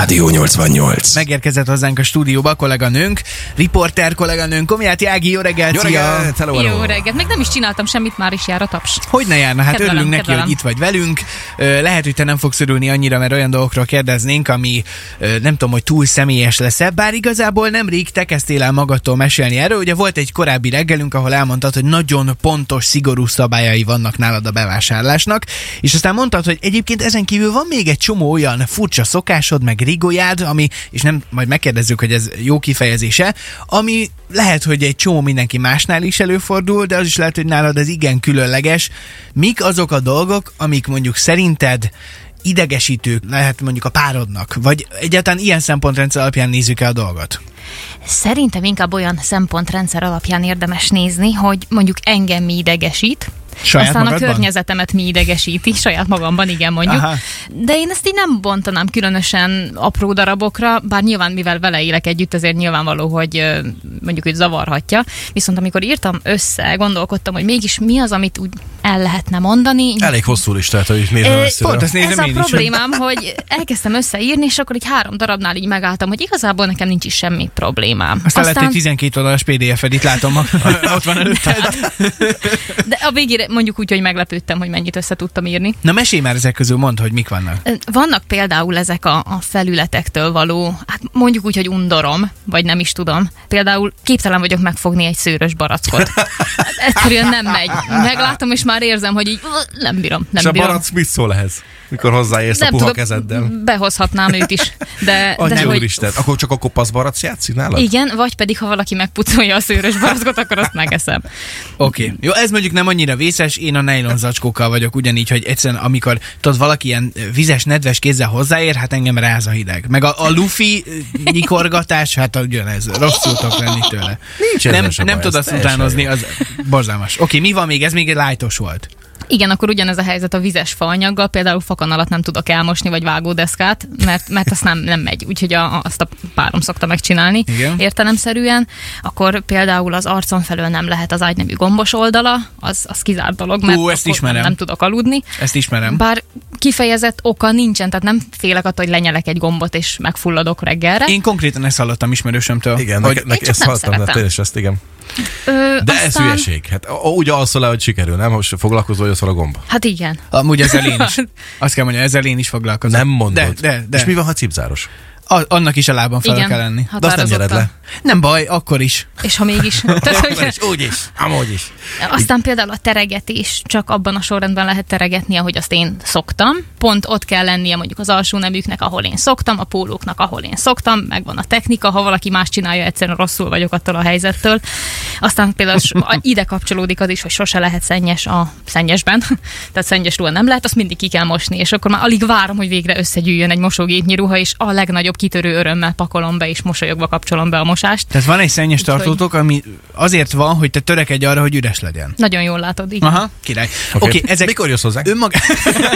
Rádió 88. Megérkezett hozzánk a stúdióba kolléganőnk, riporter kolléganőnk, Komiáti Ági, jó reggelt, Jó reggelt, hello, hello. Jó reggelt. Még nem is csináltam semmit, már is jár a taps. Hogy ne járna? Hát Kedvelem, örülünk neki, kedvelem. hogy itt vagy velünk. Lehet, hogy te nem fogsz örülni annyira, mert olyan dolgokról kérdeznénk, ami nem tudom, hogy túl személyes lesz-e, bár igazából nemrég te kezdtél el magadtól mesélni erről. Ugye volt egy korábbi reggelünk, ahol elmondtad, hogy nagyon pontos, szigorú szabályai vannak nálad a bevásárlásnak, és aztán mondtad, hogy egyébként ezen kívül van még egy csomó olyan furcsa szokásod, meg rigolyád, ami, és nem, majd megkérdezzük, hogy ez jó kifejezése, ami lehet, hogy egy csomó mindenki másnál is előfordul, de az is lehet, hogy nálad ez igen különleges. Mik azok a dolgok, amik mondjuk szerinted idegesítők lehet mondjuk a párodnak, vagy egyáltalán ilyen szempontrendszer alapján nézzük el a dolgot? Szerintem inkább olyan szempontrendszer alapján érdemes nézni, hogy mondjuk engem mi idegesít, Saját aztán magadban? a környezetemet mi idegesíti, saját magamban igen mondjuk. Aha. De én ezt így nem bontanám különösen apró darabokra, bár nyilván mivel vele élek együtt, azért nyilvánvaló, hogy mondjuk hogy zavarhatja. Viszont amikor írtam össze, gondolkodtam, hogy mégis mi az, amit úgy el lehetne mondani. Elég hosszú listát, hogy nézem messzire. pont ezt nézem Ez a én is. problémám, hogy elkezdtem összeírni, és akkor így három darabnál így megálltam, hogy igazából nekem nincs is semmi problémám. Aztán, lett egy 12 oldalas PDF-ed, itt látom, ott van előtted. De a végére mondjuk úgy, hogy meglepődtem, hogy mennyit össze tudtam írni. Na mesélj már ezek közül, mondd, hogy mik vannak. Vannak például ezek a, a felületektől való, hát mondjuk úgy, hogy undorom, vagy nem is tudom. Például képtelen vagyok megfogni egy szőrös barackot. Egyszerűen nem megy. Meglátom, és már érzem, hogy így "Ugh, nem bírom, nem És a bírom. barack mit szól ehhez? Mikor hozzáérsz a nem puha tudok, kezeddel? behozhatnám őt is. De, de Annyi hogy, úristen. Akkor csak a kopasz barack játszik nálad? igen, vagy pedig ha valaki megpucolja a szőrös barackot, akkor azt megeszem. Oké. Okay. Jó, ez mondjuk nem annyira vészes, én a nylon zacskókkal vagyok ugyanígy, hogy egyszerűen amikor tudod, valaki ilyen vizes, nedves kézzel hozzáér, hát engem ráz a hideg. Meg a, a lufi nyikorgatás, hát ugyanez, rosszul tudok lenni tőle. Nincs nem, nem baj, tud ez azt utánozni, az borzalmas. Oké, okay, mi van még? Ez még egy lájtos volt. Igen, akkor ugyanez a helyzet a vizes faanyaggal, például fakanalat nem tudok elmosni, vagy vágódeszkát, mert, mert azt nem, nem megy, úgyhogy a, azt a párom szokta megcsinálni Igen. értelemszerűen. Akkor például az arcon felől nem lehet az ágynemű gombos oldala, az, az kizárt dolog, mert Ú, ezt ismerem. Nem, nem tudok aludni. Ezt ismerem. Bár kifejezett oka nincsen, tehát nem félek attól, hogy lenyelek egy gombot és megfulladok reggelre. Én konkrétan ezt hallottam ismerősömtől. Igen, hogy csak ezt nem hallottam, de tényleg ezt, igen. Ö, De ez hülyeség. Hát úgy alszol le, hogy sikerül, nem? Most foglalkozol, hogy a gomba. Hát igen. Amúgy ezzel én is. Azt kell mondani, ezzel én is foglalkozom. Nem mondod. De, de, de. És mi van, ha cipzáros? A, annak is a lábam fel Igen, kell lenni. De azt nem nyered le. Nem baj, akkor is. És ha mégis. Tehát, Akkor is, úgy is, amúgy is. Aztán például a teregetés csak abban a sorrendben lehet teregetni, ahogy azt én szoktam. Pont ott kell lennie mondjuk az alsó neműknek, ahol én szoktam, a pólóknak, ahol én szoktam, megvan a technika, ha valaki más csinálja, egyszerűen rosszul vagyok attól a helyzettől. Aztán például ide kapcsolódik az is, hogy sose lehet szennyes a szennyesben, tehát szennyes ruha nem lehet, azt mindig ki kell mosni, és akkor már alig várom, hogy végre összegyűjjön egy mosógépnyi ruha, és a legnagyobb kitörő örömmel pakolom be, és mosolyogva kapcsolom be a mosást. Tehát van egy szennyes tartótok, ami azért van, hogy te törekedj arra, hogy üres legyen. Nagyon jól látod, igen. Aha, király. Oké, Oké, okay, ezek Mikor jössz hozzánk? Önmag...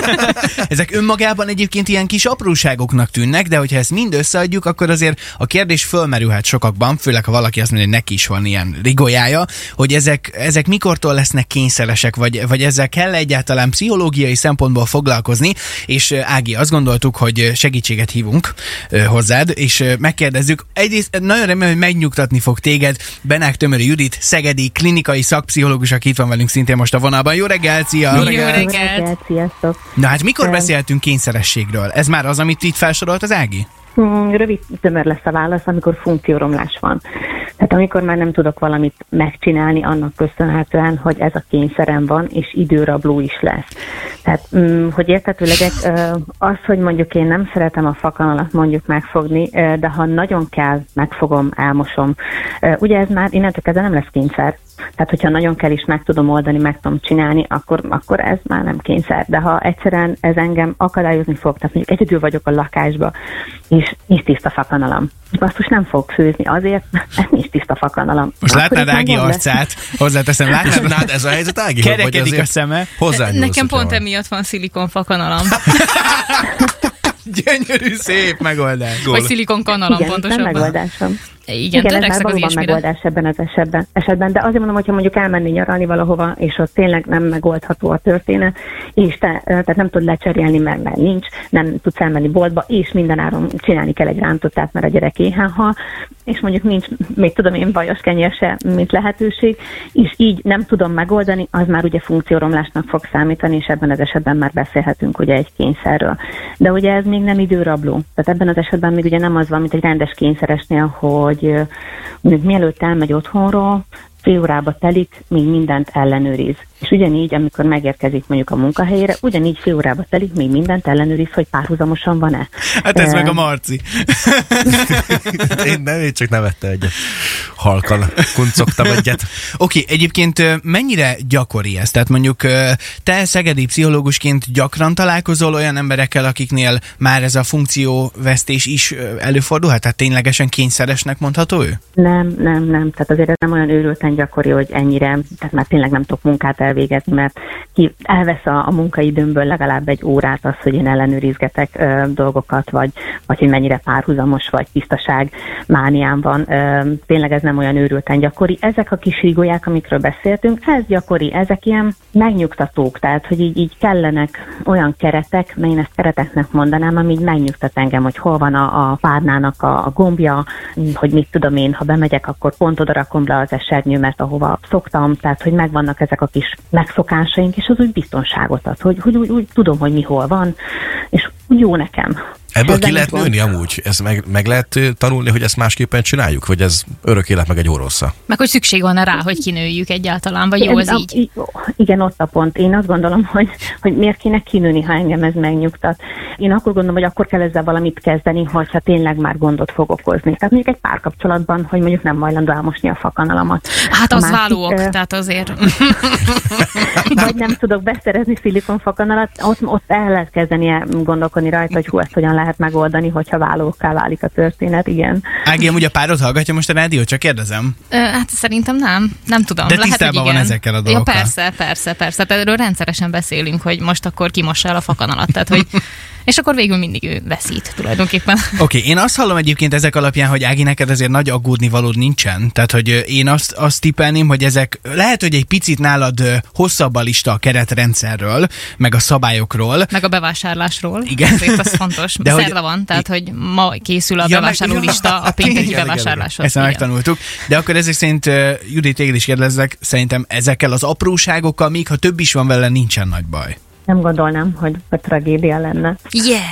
Ezek önmagában egyébként ilyen kis apróságoknak tűnnek, de hogyha ezt mind összeadjuk, akkor azért a kérdés fölmerülhet sokakban, főleg ha valaki azt mondja, hogy neki is van ilyen rigolyája, hogy ezek, ezek mikortól lesznek kényszeresek, vagy, vagy ezzel kell egyáltalán pszichológiai szempontból foglalkozni, és ö, Ági, azt gondoltuk, hogy segítséget hívunk ö, hozzád, és megkérdezzük. Egyrészt nagyon remélem, hogy megnyugtatni fog téged Benák Tömöri Judit, szegedi klinikai szakpszichológus, aki itt van velünk szintén most a vonalban. Jó reggelt, szia! Jó reggelt! Jó reggelt, sziasztok! Na hát mikor beszéltünk kényszerességről? Ez már az, amit itt felsorolt az Ági? Mm, Rövid, tömör lesz a válasz, amikor funkcióromlás van. Tehát amikor már nem tudok valamit megcsinálni, annak köszönhetően, hogy ez a kényszerem van, és időrabló is lesz. Tehát, mm, hogy értető legyek, az, hogy mondjuk én nem szeretem a fakanalat mondjuk megfogni, de ha nagyon kell, megfogom, elmosom. Ugye ez már innentől kezdve nem lesz kényszer. Tehát, hogyha nagyon kell is meg tudom oldani, meg tudom csinálni, akkor, akkor ez már nem kényszer. De ha egyszerűen ez engem akadályozni fog, tehát mondjuk egyedül vagyok a lakásba, és nincs tiszta fakanalam. Basszus nem fog főzni azért, mert nincs tiszta fakanalam. Most Akkor látnád Ági arcát, hozzáteszem, látnád, nád ez a helyzet, Ági? Kerekedik a szeme. Nekem pont van. emiatt van szilikonfakanalam. Gyönyörű, szép megoldás. Vagy szilikon kanalam Igen, pontosabban. megoldásom. Igen, Igen, ez már az valóban megoldás ebben az esetben. esetben. De azért mondom, hogyha mondjuk elmenni nyaralni valahova, és ott tényleg nem megoldható a történet, és te, tehát nem tudod lecserélni, mert, mert nincs, nem tudsz elmenni boltba, és minden áron csinálni kell egy rántottát, mert a gyerek éhen hal, és mondjuk nincs, még tudom én, kenyér se, mint lehetőség, és így nem tudom megoldani, az már ugye funkcióromlásnak fog számítani, és ebben az esetben már beszélhetünk ugye egy kényszerről. De ugye ez még nem időrabló. Tehát ebben az esetben még ugye nem az van, mint egy rendes kényszeresnél, hogy ö, mondjuk mielőtt elmegy otthonról, fél órába telik, még mindent ellenőriz. És ugyanígy, amikor megérkezik mondjuk a munkahelyére, ugyanígy fél órába telik, még mindent ellenőriz, hogy párhuzamosan van-e. Hát ez Ö, meg a Marci. Én nem, én csak nevettem egyet. Halkan kuncogtam egyet. Oké, okay, egyébként mennyire gyakori ez? Tehát mondjuk te szegedi pszichológusként gyakran találkozol olyan emberekkel, akiknél már ez a funkcióvesztés is előfordulhat? Tehát ténylegesen kényszeresnek mondható ő? Nem, nem, nem. Tehát azért ez nem olyan őrülten gyakori, hogy ennyire, tehát már tényleg nem tudok munkát elvégezni, mert ki elvesz a, a munkaidőmből legalább egy órát az, hogy én ellenőrizgetek ö, dolgokat, vagy, vagy hogy mennyire párhuzamos, vagy tisztaság mániám van. Ö, tényleg ez nem olyan őrülten gyakori. Ezek a kis rigóják, amikről beszéltünk, ez gyakori, ezek ilyen megnyugtatók, tehát hogy így, így kellenek olyan keretek, mert én ezt kereteknek mondanám, ami így megnyugtat engem, hogy hol van a, a párnának a, a gombja, hogy mit tudom én, ha bemegyek, akkor pont oda rakom le az esernyőmet, ahova szoktam, tehát hogy megvannak ezek a kis megszokásaink, és az úgy biztonságot ad, hogy, hogy úgy, úgy tudom, hogy mi hol van, és úgy jó nekem. Ebből ki lehet van. nőni amúgy? Ez meg, meg lehet tanulni, hogy ezt másképpen csináljuk? Vagy ez örök élet meg egy orrossza? Meg hogy szükség van rá, hogy kinőjük egyáltalán, vagy jó a- így. Igen, ott a pont. Én azt gondolom, hogy, hogy miért kéne kinőni, ha engem ez megnyugtat. Én akkor gondolom, hogy akkor kell ezzel valamit kezdeni, hogyha tényleg már gondot fog okozni. Tehát mondjuk egy párkapcsolatban, hogy mondjuk nem hajlandó elmosni a fakanalamat. Hát A az másik, válóok, ö, tehát azért. Vagy nem tudok beszerezni szilikon fakanalat, ott, ott el lehet kezdeni gondolkodni rajta, hogy hú, ezt hogyan lehet megoldani, hogyha válókká válik a történet, igen. Ági, amúgy a párod hallgatja most a rádiót, csak kérdezem. Ö, Hát szerintem nem, nem tudom. De Lehet, hogy tisztában van igen. ezekkel a Ja, dolgokkal. persze, persze, persze. Tehát erről rendszeresen beszélünk, hogy most akkor kimossa el a fakanalat. Tehát, hogy és akkor végül mindig ő veszít tulajdonképpen. Oké, okay, én azt hallom egyébként ezek alapján, hogy Ági, neked azért nagy aggódni valód nincsen. Tehát, hogy én azt, azt tippelném, hogy ezek lehet, hogy egy picit nálad hosszabb a lista a keretrendszerről, meg a szabályokról. Meg a bevásárlásról. Igen. Ezért az fontos. De De hogy- Szerda van, tehát hogy ma készül a Ja, meg- bevásárló lista a pénteki bevásárláshoz. Ezt megtanultuk. De akkor ezek szerint, Judit, téged is kérdezlek, szerintem ezekkel az apróságokkal, még ha több is van vele, nincsen nagy baj. Nem gondolnám, hogy a tragédia lenne. Yeah!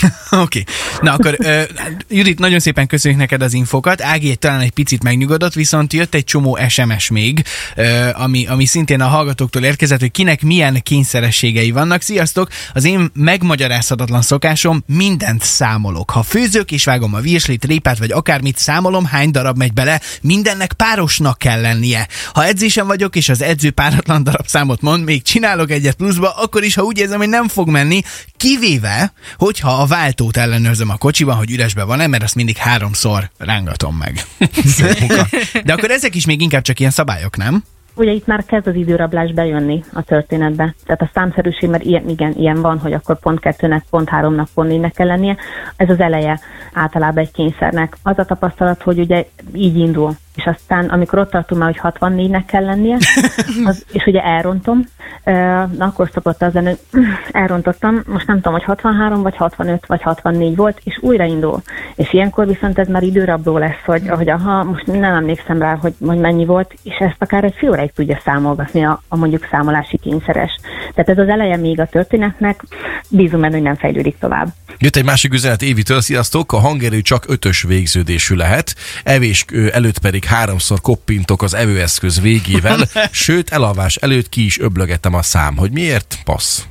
Oké. Okay. Na akkor, uh, Judit, nagyon szépen köszönjük neked az infokat. Ági egy talán egy picit megnyugodott, viszont jött egy csomó SMS még, uh, ami, ami szintén a hallgatóktól érkezett, hogy kinek milyen kényszerességei vannak. Sziasztok! Az én megmagyarázhatatlan szokásom, mindent számolok. Ha főzök és vágom a virslit, répát vagy akármit, számolom, hány darab megy bele, mindennek párosnak kell lennie. Ha edzésen vagyok, és az edző páratlan darab számot mond, még csinálok egyet pluszba, akkor is, ha úgy érzem, hogy nem fog menni, kivéve, hogyha a váltót ellenőrzöm a kocsiban, hogy üresbe van-e, mert azt mindig háromszor rángatom meg. De akkor ezek is még inkább csak ilyen szabályok, nem? Ugye itt már kezd az időrablás bejönni a történetbe. Tehát a számszerűség, mert ilyen, igen, ilyen van, hogy akkor pont kettőnek, pont háromnak, pont négynek kell lennie. Ez az eleje általában egy kényszernek. Az a tapasztalat, hogy ugye így indul. És aztán, amikor ott tartunk már, hogy 64-nek kell lennie, az, és ugye elrontom, na akkor szokott az lenni, hogy elrontottam, most nem tudom, hogy 63 vagy 65 vagy 64 volt, és újraindul. És ilyenkor viszont ez már időrabló lesz, hogy, hogy aha, most nem emlékszem rá, hogy, hogy mennyi volt, és ezt akár egy fél óráig tudja számolgatni a, a mondjuk számolási kényszeres. Tehát ez az eleje még a történetnek, bízom benne, hogy nem fejlődik tovább. Jött egy másik üzenet Évitől, sziasztok, a hangerő csak ötös végződésű lehet, evés előtt pedig háromszor koppintok az evőeszköz végével, sőt, elalvás előtt ki is öblögetem a szám. Hogy miért? Passz.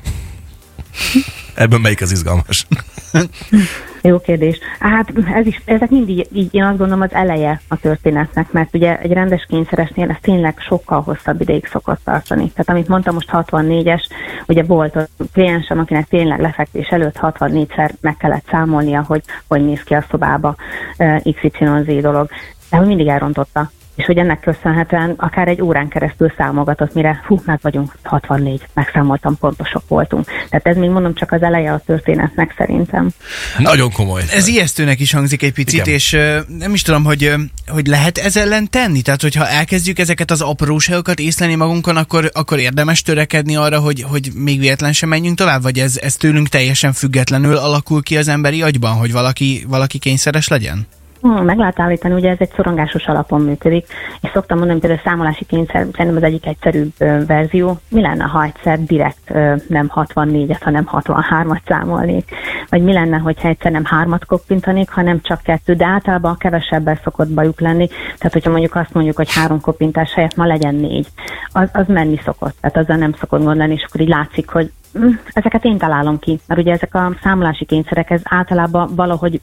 Ebben melyik az izgalmas? Jó kérdés. Hát ez is, ezek mindig, így én azt gondolom, az eleje a történetnek, mert ugye egy rendes kényszeresnél ez tényleg sokkal hosszabb ideig szokott tartani. Tehát amit mondtam most 64-es, ugye volt a kliensem, akinek tényleg lefekvés előtt 64-szer meg kellett számolnia, hogy hogy néz ki a szobába uh, XYZ dolog. De hogy mindig elrontotta. És hogy ennek köszönhetően akár egy órán keresztül számogatott, mire hú, meg vagyunk, 64, megszámoltam, pontosok voltunk. Tehát ez még mondom csak az eleje a történetnek szerintem. Nagyon komoly. Ez ijesztőnek is hangzik egy picit, Igen. és nem is tudom, hogy, hogy lehet ez ellen tenni? Tehát, hogyha elkezdjük ezeket az apróságokat észlelni magunkon, akkor, akkor érdemes törekedni arra, hogy, hogy még véletlen sem menjünk tovább, vagy ez, ez tőlünk teljesen függetlenül alakul ki az emberi agyban, hogy valaki, valaki kényszeres legyen? Hmm, meg lehet állítani, ugye ez egy szorongásos alapon működik, és szoktam mondani, például a számolási kényszer szerintem az egyik egyszerűbb verzió. Mi lenne, ha egyszer direkt nem 64-et, hanem 63-at számolnék? Vagy mi lenne, hogyha egyszer nem hármat koppintanék, hanem csak kettő, de általában kevesebbel szokott bajuk lenni. Tehát, hogyha mondjuk azt mondjuk, hogy három koppintás helyett ma legyen négy, az, az menni szokott. Tehát azzal nem szokott gondolni, és akkor így látszik, hogy ezeket én találom ki, mert ugye ezek a számolási kényszerek ez általában valahogy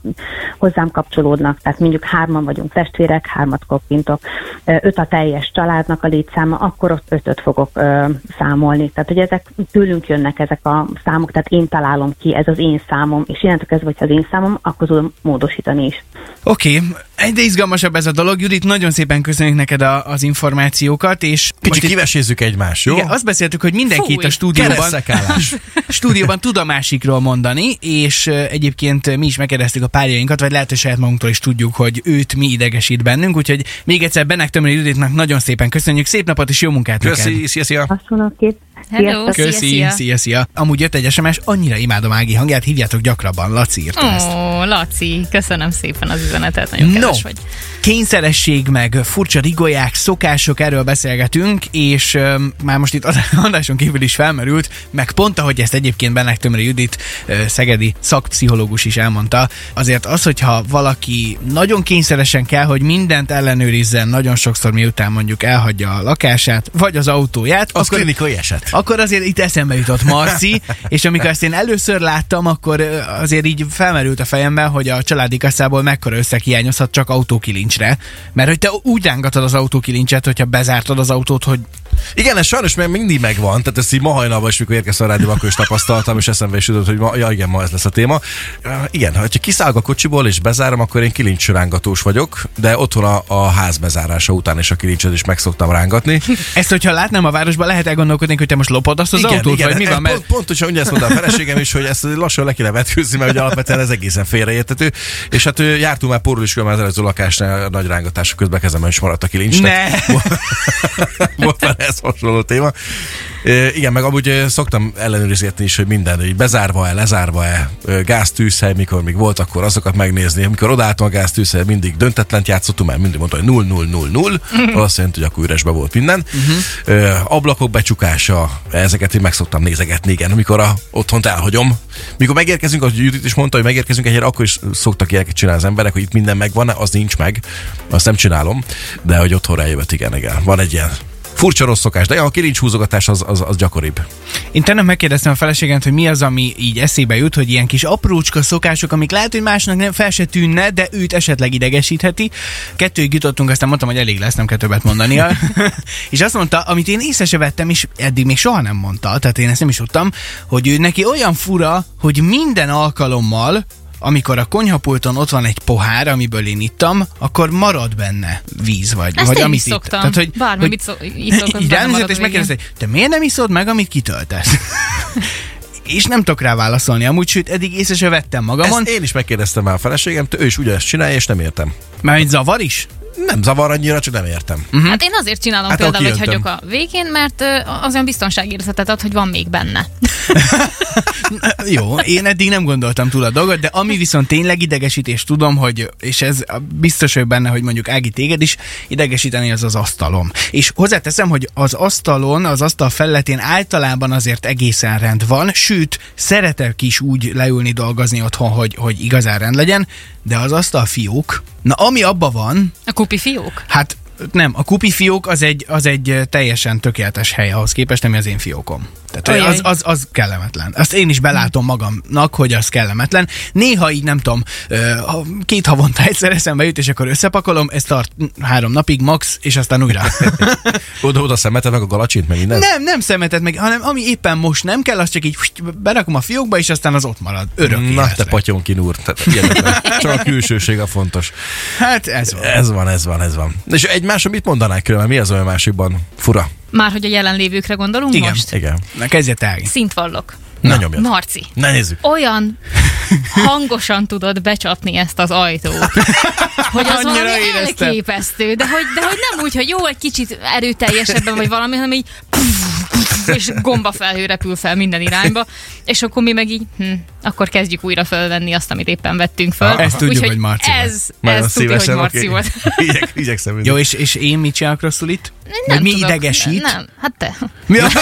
hozzám kapcsolódnak, tehát mondjuk hárman vagyunk testvérek, hármat koppintok, öt a teljes családnak a létszáma, akkor ott ötöt fogok ö, számolni. Tehát, hogy ezek tőlünk jönnek ezek a számok, tehát én találom ki, ez az én számom, és innentől kezdve, hogyha az én számom, akkor tudom módosítani is. Oké, okay. egyre izgalmasabb ez a dolog. Judit, nagyon szépen köszönjük neked a, az információkat, és Kicsit kivesézzük egymást, jó? Igen, azt beszéltük, hogy mindenki Fúj. itt a stúdióban. Stúdióban tud a másikról mondani, és egyébként mi is megkérdeztük a párjainkat, vagy lehet, hogy saját magunktól is tudjuk, hogy őt mi idegesít bennünk, úgyhogy még egyszer Benek Tömöri Juditnak nagyon szépen köszönjük, szép napot és jó munkát neked! Köszi, szia, szia. Hasonlóképp. Hello. Sziasztok! Szia, Köszi, szia. szia, szia. Amúgy jött egy SMS, annyira imádom Ági hangját, hívjátok gyakrabban, Laci írta Ó, ezt. Laci, köszönöm szépen az üzenetet, nagyon kedves vagy. kényszeresség, meg furcsa rigóják, szokások, erről beszélgetünk, és öm, már most itt adáson kívül is felmerült, meg pont ahogy ezt egyébként Bennek Tömre Judit, szegedi szakpszichológus is elmondta, azért az, hogyha valaki nagyon kényszeresen kell, hogy mindent ellenőrizzen nagyon sokszor, miután mondjuk elhagyja a lakását, vagy az autóját, Az akkor klinikai eset. akkor azért itt eszembe jutott Marci, és amikor ezt én először láttam, akkor azért így felmerült a fejemben, hogy a családi kasszából mekkora összeg hiányozhat csak autókilincsre. Mert hogy te úgy rángatod az autókilincset, hogyha bezártad az autót, hogy Igen, ez sajnos még mindig megvan, tehát ezt így ma hajnalban is, mikor érkeztem a rádióba, akkor is tapasztaltam, és eszembe is jutott, hogy ma, ja igen, ma ez lesz a téma. Igen, ha kiszállok a kocsiból és bezárom, akkor én kilincsrángatós vagyok, de otthon a, a ház bezárása után is a kilincset is meg szoktam rángatni. ezt, hogyha látnám a városban, lehet elgondolkodni, hogy te most lopod azt az autót, vagy mi van, mert Pont, pontosan ugye ezt mondta a feleségem is, hogy ezt lassan le kéne vetkőzni, mert ugye alapvetően ez egészen félreértető. És hát jártunk már porról is, az előző lakásnál nagy rángatások közben kezemben is maradt a kilincs. ne! Volt már ez hasonló téma. E, igen, meg amúgy szoktam ellenőrizni is, hogy minden, hogy bezárva-e, lezárva-e, gáztűzhely, mikor még volt, akkor azokat megnézni. Amikor odaálltam a gáztűzhely, mindig döntetlent játszottunk, mert mindig mondta, hogy 0 0 0 0 azt jelenti, hogy akkor üresbe volt minden. Ö, ablakok becsukása, ezeket én meg szoktam nézegetni, igen, amikor a otthont elhagyom. Mikor megérkezünk, az Judit is mondta, hogy megérkezünk egy akkor is szoktak ilyeneket csinálni az emberek, hogy itt minden megvan, az nincs meg, azt nem csinálom, de hogy otthon rájövett, igen, igen. Van egy ilyen Furcsa rossz szokás, de ja, a kilincs az, az, az gyakoribb. Én tegnap megkérdeztem a feleségemet, hogy mi az, ami így eszébe jut, hogy ilyen kis aprócska szokások, amik lehet, hogy másnak nem fel se tűnne, de őt esetleg idegesítheti. Kettőig jutottunk, aztán mondtam, hogy elég lesz, nem kell többet mondania. és azt mondta, amit én észre se vettem, és eddig még soha nem mondta, tehát én ezt nem is tudtam, hogy ő neki olyan fura, hogy minden alkalommal, amikor a konyhapulton ott van egy pohár, amiből én ittam, akkor marad benne víz, vagy, Ezt vagy én amit is itt. szoktam. Bármi, mit szok- így ránézett, marad és megkérdezte, hogy te miért nem iszod meg, amit kitöltesz? és nem tudok rá válaszolni. Amúgy, sőt, eddig észre se vettem magamon, Ezt én is megkérdeztem már a feleségemtől, ő is ugyanezt csinálja, és nem értem. mert egy zavar is. Nem zavar annyira, csak nem értem. Hát én azért csinálom Hát, például, hogy hagyok a végén, mert az olyan biztonságérzetet ad, hogy van még benne. Jó, én eddig nem gondoltam túl a dolgot, de ami viszont tényleg idegesít, és tudom, hogy, és ez biztos vagyok benne, hogy mondjuk Ági téged is idegesíteni, az az asztalom. És hozzáteszem, hogy az asztalon, az asztal felületén általában azért egészen rend van, sőt, szeretek is úgy leülni dolgozni otthon, hogy, hogy igazán rend legyen, de az asztal fiók, na ami abba van, A kupi fiók? Hát nem, a kupi fiók az egy, az egy teljesen tökéletes hely ahhoz képest, ami az én fiókom. Tehát Ajaj. az, az, az kellemetlen. Azt én is belátom magamnak, hogy az kellemetlen. Néha így nem tudom, két havonta egyszer eszembe jut, és akkor összepakolom, ez tart három napig max, és aztán újra. Oda-oda szemeted meg a galacsint, meg minden. nem, nem szemetet meg, hanem ami éppen most nem kell, az csak így berakom a fiókba, és aztán az ott marad. Örök Na, te életre. patyonkin úr. Tehát ilyenekben Csak a külsőség a fontos. Hát ez van. Ez van, ez van, ez van. És egy mások mit mondanák különben? Mi az, ami másikban fura? Már hogy a jelenlévőkre gondolunk Igen. most? Igen. Na kezdje Ági. Szint vallok. Na, nyomjad. Marci, Ne nézzük. olyan hangosan tudod becsapni ezt az ajtót, hogy az Annyira valami éreztem. elképesztő, de hogy, de hogy nem úgy, hogy jó, egy kicsit erőteljesebben vagy valami, hanem így és gomba felhő repül fel minden irányba, és akkor mi meg így, hm, akkor kezdjük újra felvenni azt, amit éppen vettünk föl. Ezt tudjuk, Úgyhogy hogy Marci. Ez, Nagyon ez tudja, hogy Marci volt. Igyek, igyekszem. Jó, és, és én mit csinálok rosszul itt? Nem Vagy mi tudok. idegesít? Nem, hát te. Mi a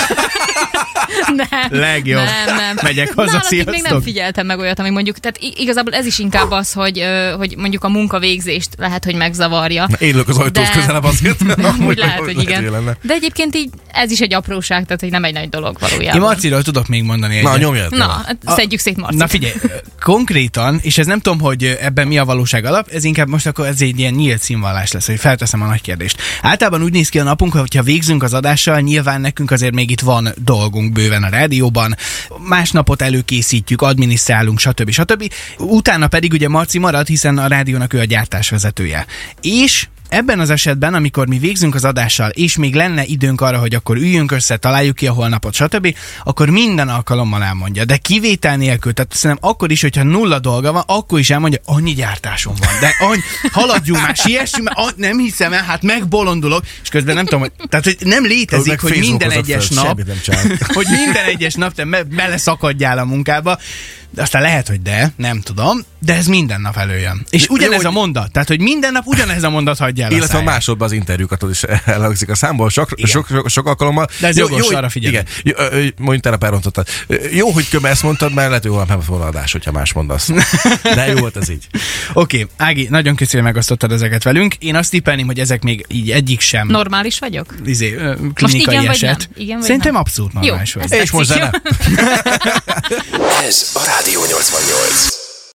Nem. legjobb? Nem, nem. Megyek haza, Nálatik még nem sziasztok. figyeltem meg olyat, ami mondjuk, tehát igazából ez is inkább az, hogy, hogy mondjuk a munkavégzést lehet, hogy megzavarja. Na, Én az ajtóhoz De- közelebb azért. Úgy lehet, hogy igen. lenne. De egyébként így ez is egy apróság, tehát hogy nem egy nagy dolog valójában. Én Marciról tudok még mondani Na, egyet. Na, nyomjad. hát A- szedjük szét Na figyelj, konkrétan, és ez nem tudom, hogy ebben mi a valóság alap, ez inkább most akkor ez egy ilyen nyílt színvallás lesz, hogy felteszem a nagy kérdést. Általában úgy néz ki a napunk, hogyha végzünk az adással, nyilván nekünk azért még itt van dolgunk bőven a rádióban, másnapot előkészítjük, adminisztrálunk, stb. stb. Utána pedig ugye Marci marad, hiszen a rádiónak ő a gyártásvezetője. És Ebben az esetben, amikor mi végzünk az adással, és még lenne időnk arra, hogy akkor üljünk össze, találjuk ki a holnapot, stb., akkor minden alkalommal elmondja. De kivétel nélkül, tehát szerintem akkor is, hogyha nulla dolga van, akkor is elmondja, annyi gyártásom van. De annyi, haladjunk már, siessünk, ah, nem hiszem el, hát megbolondulok, és közben nem tudom, hogy, tehát hogy nem létezik, hogy minden egyes fel, nap, hogy minden egyes nap te me- beleszakadjál a munkába, de aztán lehet, hogy de, nem tudom, de ez minden nap előjön. És ugyanez a mondat, tehát hogy minden nap ugyanez a mondat hagyja el a Illetve a másodban az interjúkat is elhangzik a számból sok, Igen. sok, sok, sok alkalommal. De ez jogos, hogy- arra figyelj. Igen, Jó, mondjuk Jó, hogy köme ezt mondtad, mert lehet, hogy holnap nem volna adás, hogyha más mondasz. De jó volt ez így. Oké, okay, Ági, nagyon köszönöm, hogy megosztottad ezeket velünk. Én azt tippelném, hogy ezek még így egyik sem Normális vagyok? izé, klinikai igen vagy eset. nem? Igen vagy Szerintem nem? abszolút Jó, normális vagy. ez És most jó? zene. Ez a Rádió 88.